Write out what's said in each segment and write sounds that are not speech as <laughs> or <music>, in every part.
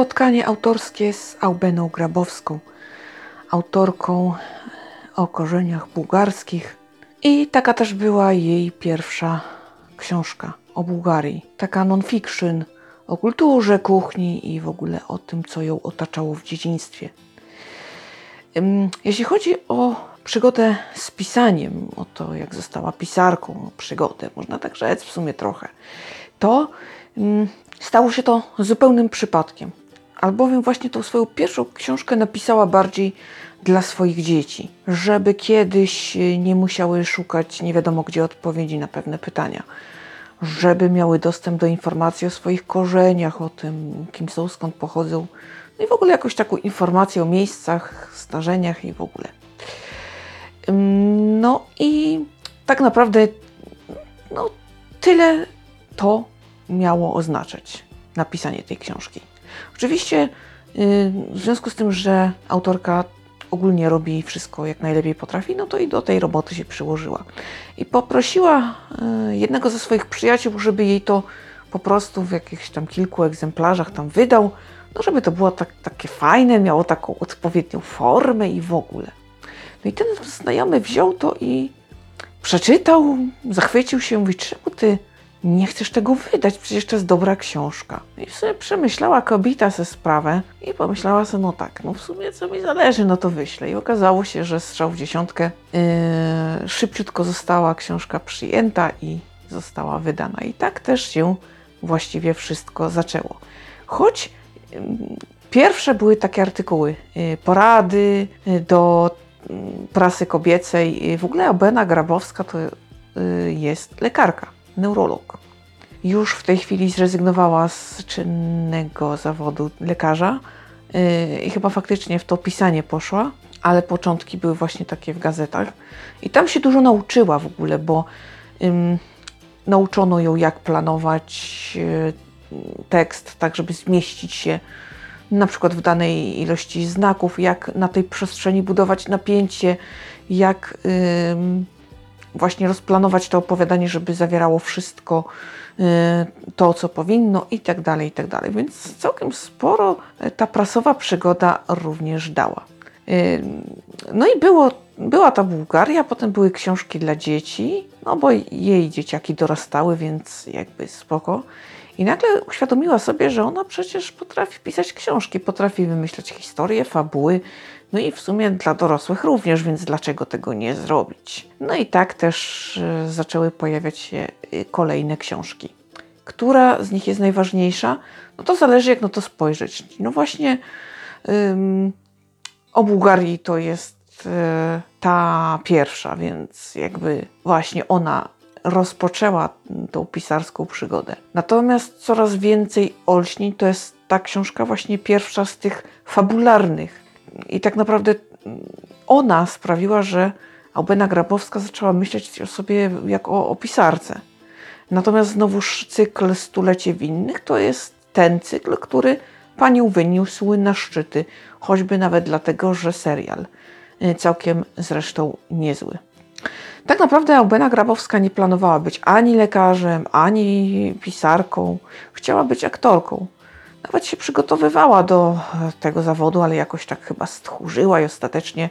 spotkanie autorskie z Aubeną Grabowską, autorką o korzeniach bułgarskich. I taka też była jej pierwsza książka o Bułgarii. Taka non-fiction o kulturze, kuchni i w ogóle o tym, co ją otaczało w dzieciństwie. Jeśli chodzi o przygodę z pisaniem, o to, jak została pisarką, przygodę, można tak rzec w sumie trochę, to stało się to zupełnym przypadkiem. Albowiem właśnie tą swoją pierwszą książkę napisała bardziej dla swoich dzieci, żeby kiedyś nie musiały szukać nie wiadomo gdzie odpowiedzi na pewne pytania, żeby miały dostęp do informacji o swoich korzeniach, o tym, kim są, skąd pochodzą, no i w ogóle jakąś taką informację o miejscach, zdarzeniach i w ogóle. No i tak naprawdę no, tyle to miało oznaczać napisanie tej książki. Oczywiście y, w związku z tym, że autorka ogólnie robi wszystko jak najlepiej potrafi, no to i do tej roboty się przyłożyła. I poprosiła y, jednego ze swoich przyjaciół, żeby jej to po prostu w jakichś tam kilku egzemplarzach tam wydał, no żeby to było tak, takie fajne, miało taką odpowiednią formę i w ogóle. No i ten znajomy wziął to i przeczytał, zachwycił się, mówi, czemu ty nie chcesz tego wydać, przecież to jest dobra książka. I sobie przemyślała kobieta ze sprawę i pomyślała sobie, no tak, no w sumie co mi zależy, no to wyślę. I okazało się, że strzał w dziesiątkę yy, szybciutko została książka przyjęta i została wydana. I tak też się właściwie wszystko zaczęło. Choć yy, pierwsze były takie artykuły, yy, porady yy, do mm, prasy kobiecej. W ogóle Obena Grabowska to yy, jest lekarka neurolog. Już w tej chwili zrezygnowała z czynnego zawodu lekarza yy, i chyba faktycznie w to pisanie poszła, ale początki były właśnie takie w gazetach. I tam się dużo nauczyła w ogóle, bo nauczono ją, jak planować yy, tekst, tak żeby zmieścić się na przykład w danej ilości znaków, jak na tej przestrzeni budować napięcie, jak właśnie rozplanować to opowiadanie, żeby zawierało wszystko y, to, co powinno i tak dalej, i tak dalej. Więc całkiem sporo ta prasowa przygoda również dała. Y, no i było, była ta Bułgaria, potem były książki dla dzieci, no bo jej dzieciaki dorastały, więc jakby spoko. I nagle uświadomiła sobie, że ona przecież potrafi pisać książki, potrafi wymyślać historie, fabuły, no i w sumie dla dorosłych również, więc dlaczego tego nie zrobić? No i tak też e, zaczęły pojawiać się e, kolejne książki. Która z nich jest najważniejsza? No to zależy, jak na to spojrzeć. No właśnie ym, o Bułgarii to jest y, ta pierwsza, więc jakby właśnie ona rozpoczęła tą pisarską przygodę. Natomiast coraz więcej olśni to jest ta książka właśnie pierwsza z tych fabularnych. I tak naprawdę ona sprawiła, że Albena Grabowska zaczęła myśleć o sobie jako o, o pisarce. Natomiast znowuż cykl Stulecie Winnych to jest ten cykl, który panią wyniósł na szczyty, choćby nawet dlatego, że serial całkiem zresztą niezły. Tak naprawdę Albena Grabowska nie planowała być ani lekarzem, ani pisarką. Chciała być aktorką. Nawet się przygotowywała do tego zawodu, ale jakoś tak chyba stchórzyła i ostatecznie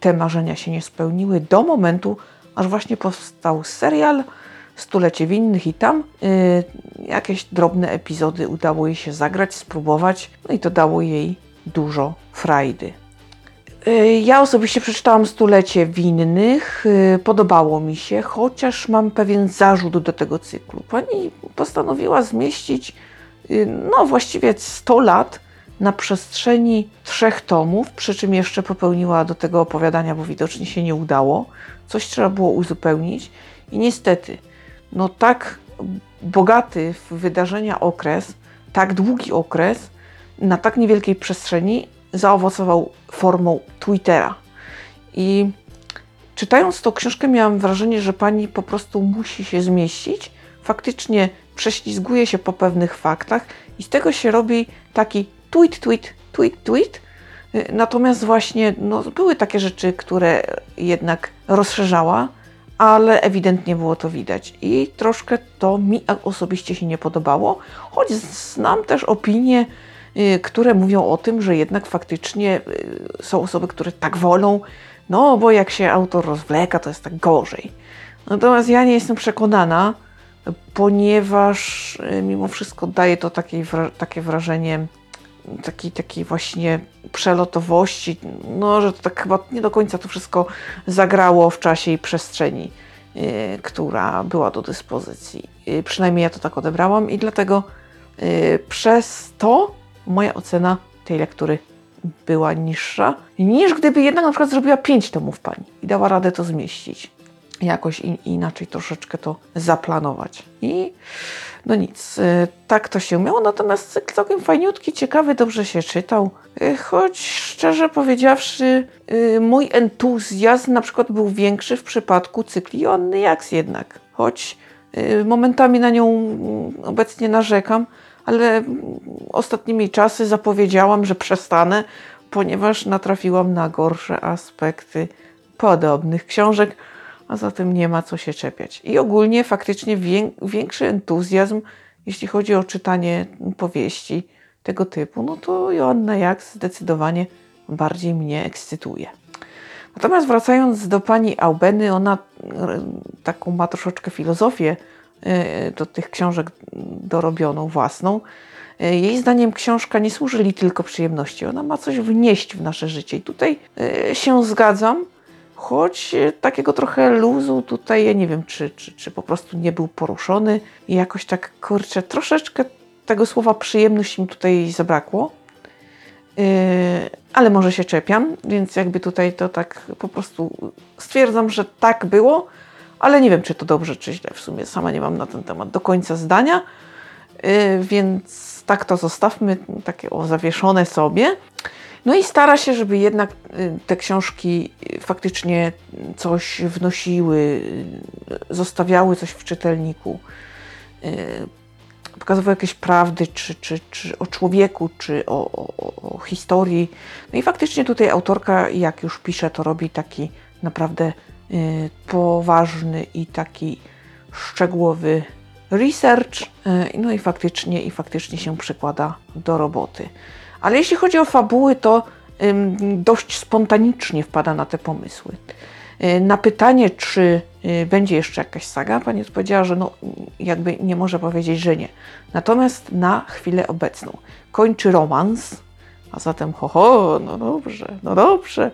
te marzenia się nie spełniły do momentu, aż właśnie powstał serial Stulecie Winnych i tam yy, jakieś drobne epizody udało jej się zagrać, spróbować, no i to dało jej dużo frajdy. Y, ja osobiście przeczytałam Stulecie Winnych, y, podobało mi się, chociaż mam pewien zarzut do tego cyklu. Pani postanowiła zmieścić y, no właściwie 100 lat na przestrzeni trzech tomów, przy czym jeszcze popełniła do tego opowiadania, bo widocznie się nie udało. Coś trzeba było uzupełnić i niestety, no tak bogaty w wydarzenia okres, tak długi okres, na tak niewielkiej przestrzeni zaowocował formą Twittera. I czytając tą książkę, miałam wrażenie, że pani po prostu musi się zmieścić. Faktycznie prześlizguje się po pewnych faktach i z tego się robi taki tweet, tweet, tweet, tweet. Natomiast właśnie no, były takie rzeczy, które jednak rozszerzała, ale ewidentnie było to widać. I troszkę to mi osobiście się nie podobało, choć znam też opinie y, które mówią o tym, że jednak faktycznie y, są osoby, które tak wolą, no bo jak się autor rozwleka, to jest tak gorzej. Natomiast ja nie jestem przekonana, ponieważ y, mimo wszystko daje to takie, takie wrażenie takiej, takiej właśnie przelotowości, no, że to tak chyba nie do końca to wszystko zagrało w czasie i przestrzeni, yy, która była do dyspozycji. Yy, przynajmniej ja to tak odebrałam i dlatego yy, przez to moja ocena tej lektury była niższa, niż gdyby jednak na przykład zrobiła pięć tomów pani i dała radę to zmieścić. Jakoś in, inaczej troszeczkę to zaplanować. I no nic, y, tak to się miało, natomiast cykl całkiem fajniutki, ciekawy, dobrze się czytał. Y, choć szczerze powiedziawszy, y, mój entuzjazm na przykład był większy w przypadku cykli Joanny Jaks jednak. Choć momentami na nią obecnie narzekam, ale ostatnimi czasy zapowiedziałam, że przestanę, ponieważ natrafiłam na gorsze aspekty podobnych książek a zatem nie ma co się czepiać. I ogólnie faktycznie większy entuzjazm, jeśli chodzi o czytanie powieści tego typu, no to Joanna Jak zdecydowanie bardziej mnie ekscytuje. Natomiast wracając do pani Aubeny, ona e, taką ma troszeczkę filozofię do tych książek dorobioną własną. E, jej zdaniem książka nie służy tylko przyjemności, ona ma coś wnieść w nasze życie. I tutaj się zgadzam, choć takiego trochę luzu tutaj, ja nie wiem, czy, czy, czy po prostu nie był poruszony i jakoś tak, kurczę, troszeczkę tego słowa przyjemność mi tutaj zabrakło. Ale może się czepiam, więc jakby tutaj to tak po prostu stwierdzam, że tak było, ale nie wiem, czy to dobrze, czy źle. W sumie sama nie mam na ten temat do końca zdania, yy, więc tak to zostawmy, takie o zawieszone sobie. No i stara się, żeby jednak y, te książki y, faktycznie coś wnosiły, y, zostawiały coś w czytelniku, pokazywały jakieś prawdy, czy, czy, czy o człowieku, czy o, o, o historii. No i faktycznie tutaj autorka, jak już pisze, to robi taki naprawdę poważny i taki szczegółowy research, no i faktycznie, i faktycznie się przekłada do roboty. Ale jeśli chodzi o fabuły, to dość spontanicznie wpada na te pomysły. Y, na pytanie, czy y, będzie jeszcze jakaś saga, pani odpowiedziała, że no, jakby nie może powiedzieć, że nie. Natomiast na chwilę obecną kończy romans, a zatem ho, ho no dobrze, no dobrze.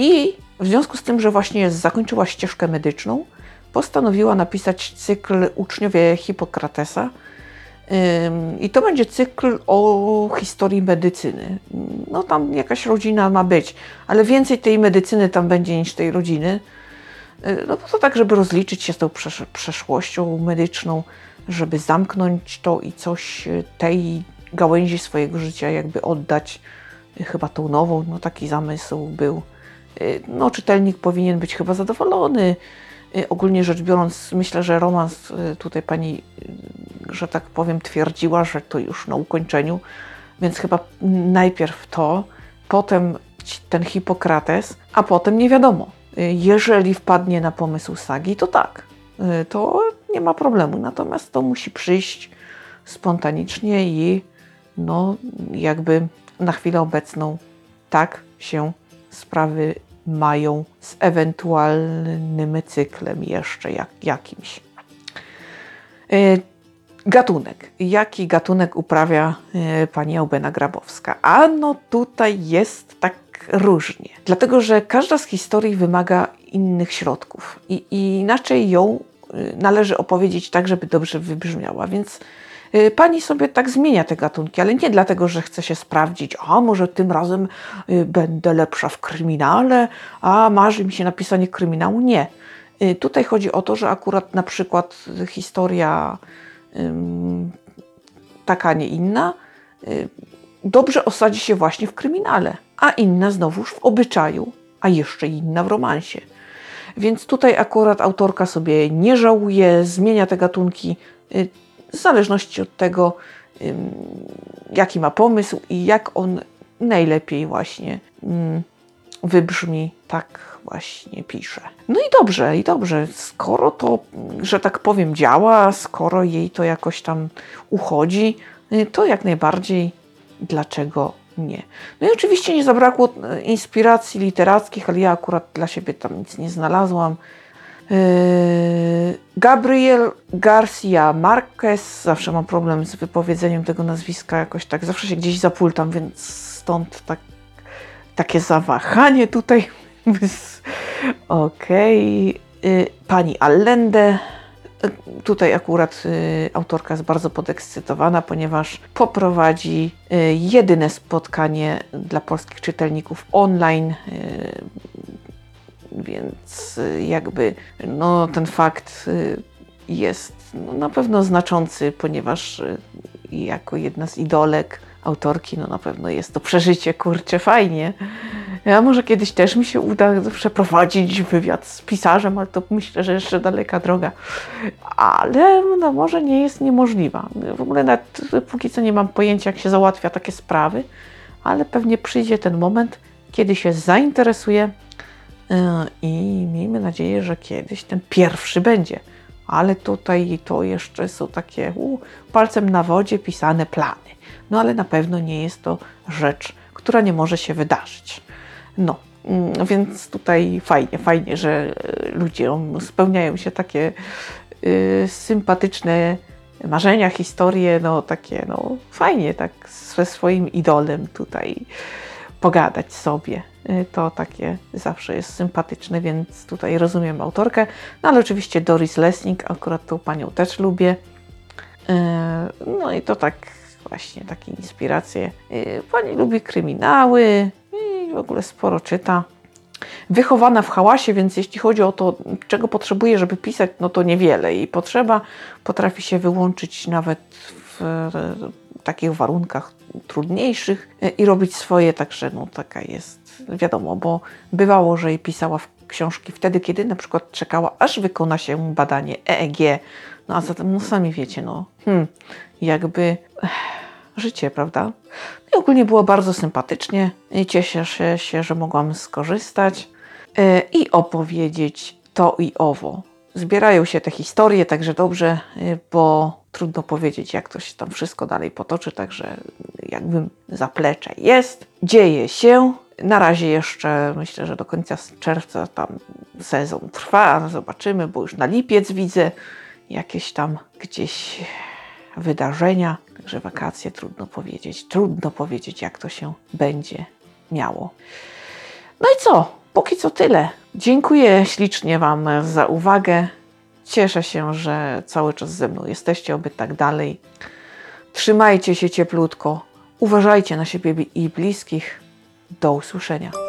I w związku z tym, że właśnie zakończyła ścieżkę medyczną, postanowiła napisać cykl Uczniowie Hipokratesa, i to będzie cykl o historii medycyny. No tam jakaś rodzina ma być, ale więcej tej medycyny tam będzie niż tej rodziny. Y, no to tak, żeby rozliczyć się z tą przeszłością medyczną, żeby zamknąć to i coś y, tej gałęzi swojego życia jakby oddać chyba tą nową. No taki zamysł był. No czytelnik powinien być chyba zadowolony. Ogólnie rzecz biorąc, myślę, że romans tutaj pani że tak powiem, twierdziła, że to już na ukończeniu, więc chyba najpierw to, potem ten Hipokrates, a potem nie wiadomo. Jeżeli wpadnie na pomysł sagi, to tak, to nie ma problemu. Natomiast to musi przyjść spontanicznie i no, jakby na chwilę obecną tak się sprawy mają z ewentualnym cyklem jeszcze jak, jakimś. Gatunek. Jaki gatunek uprawia e, pani Aubena Grabowska? A no tutaj jest tak różnie. Dlatego, że każda z historii wymaga innych środków i, i inaczej ją e, należy opowiedzieć tak, żeby dobrze wybrzmiała. Więc e, pani sobie tak zmienia te gatunki, ale nie dlatego, że chce się sprawdzić, a może tym razem będę lepsza w kryminale, a marzy mi się napisanie kryminału. Nie. Tutaj chodzi o to, że akurat na przykład historia taka, nie inna, y, dobrze osadzi się właśnie w kryminale, a inna znowuż w obyczaju, a jeszcze inna w romansie. Więc tutaj akurat autorka sobie nie żałuje, zmienia te gatunki y, w zależności od tego, jaki ma pomysł i jak on najlepiej właśnie wybrzmi, tak właśnie pisze. No i dobrze, i dobrze, skoro to, że tak powiem, działa, skoro jej to jakoś tam uchodzi, y, to jak najbardziej dlaczego nie. No i oczywiście nie zabrakło e, inspiracji literackich, ale ja akurat dla siebie tam nic nie znalazłam. Yy, Gabriel Garcia Marquez, zawsze mam problem z wypowiedzeniem tego nazwiska, jakoś tak, zawsze się gdzieś zapultam, więc stąd tak, takie zawahanie tutaj. <laughs> Okej. Okay. Yy, pani Allende, Tutaj akurat autorka jest bardzo podekscytowana, ponieważ poprowadzi jedyne spotkanie dla polskich czytelników online, więc jakby no, ten fakt jest no, na pewno znaczący, ponieważ jako jedna z idolek autorki, no na pewno jest to przeżycie, kurczę, fajnie. Ja może kiedyś też mi się uda przeprowadzić wywiad z pisarzem, ale to myślę, że jeszcze daleka droga. Ale no, może nie jest niemożliwa. W ogóle nawet póki co nie mam pojęcia, jak się załatwia takie sprawy, ale pewnie przyjdzie ten moment, kiedy się zainteresuję i miejmy nadzieję, że kiedyś ten pierwszy będzie. Ale tutaj to jeszcze są takie u, palcem na wodzie pisane plany. No ale na pewno nie jest to rzecz, która nie może się wydarzyć. No, mm, więc tutaj fajnie, fajnie, że e, ludziom spełniają się takie y, sympatyczne marzenia, historie, no takie, no fajnie tak ze swoim idolem tutaj pogadać sobie. Y, to takie zawsze jest sympatyczne, więc tutaj rozumiem autorkę. No ale oczywiście Doris Lessing, akurat tą panią też lubię. Y, no i to tak właśnie takie inspiracje. Pani lubi kryminały, w ogóle sporo czyta. Wychowana w hałasie, więc jeśli chodzi o to, czego potrzebuje, żeby pisać, no to niewiele. I potrzeba potrafi się wyłączyć nawet w takich warunkach trudniejszych i robić swoje, także no taka jest, wiadomo, bo bywało, że jej pisała książki wtedy, kiedy na przykład czekała, aż wykona się badanie EEG. No a zatem, no sami wiecie, no hmm, jakby życie, prawda? I ogólnie było bardzo sympatycznie. I cieszę się, że mogłam skorzystać e, i opowiedzieć to i owo. Zbierają się te historie, także dobrze, e, bo trudno powiedzieć, jak to się tam wszystko dalej potoczy, także jakby zaplecze jest, dzieje się. Na razie jeszcze myślę, że do końca czerwca tam sezon trwa, zobaczymy, bo już na lipiec widzę jakieś tam gdzieś wydarzenia. Także wakacje trudno powiedzieć, trudno powiedzieć, jak to się będzie miało. No i co? Póki co tyle. Dziękuję ślicznie Wam za uwagę. Cieszę się, że cały czas ze mną jesteście, oby tak dalej. Trzymajcie się cieplutko. Uważajcie na siebie i bliskich. Do usłyszenia.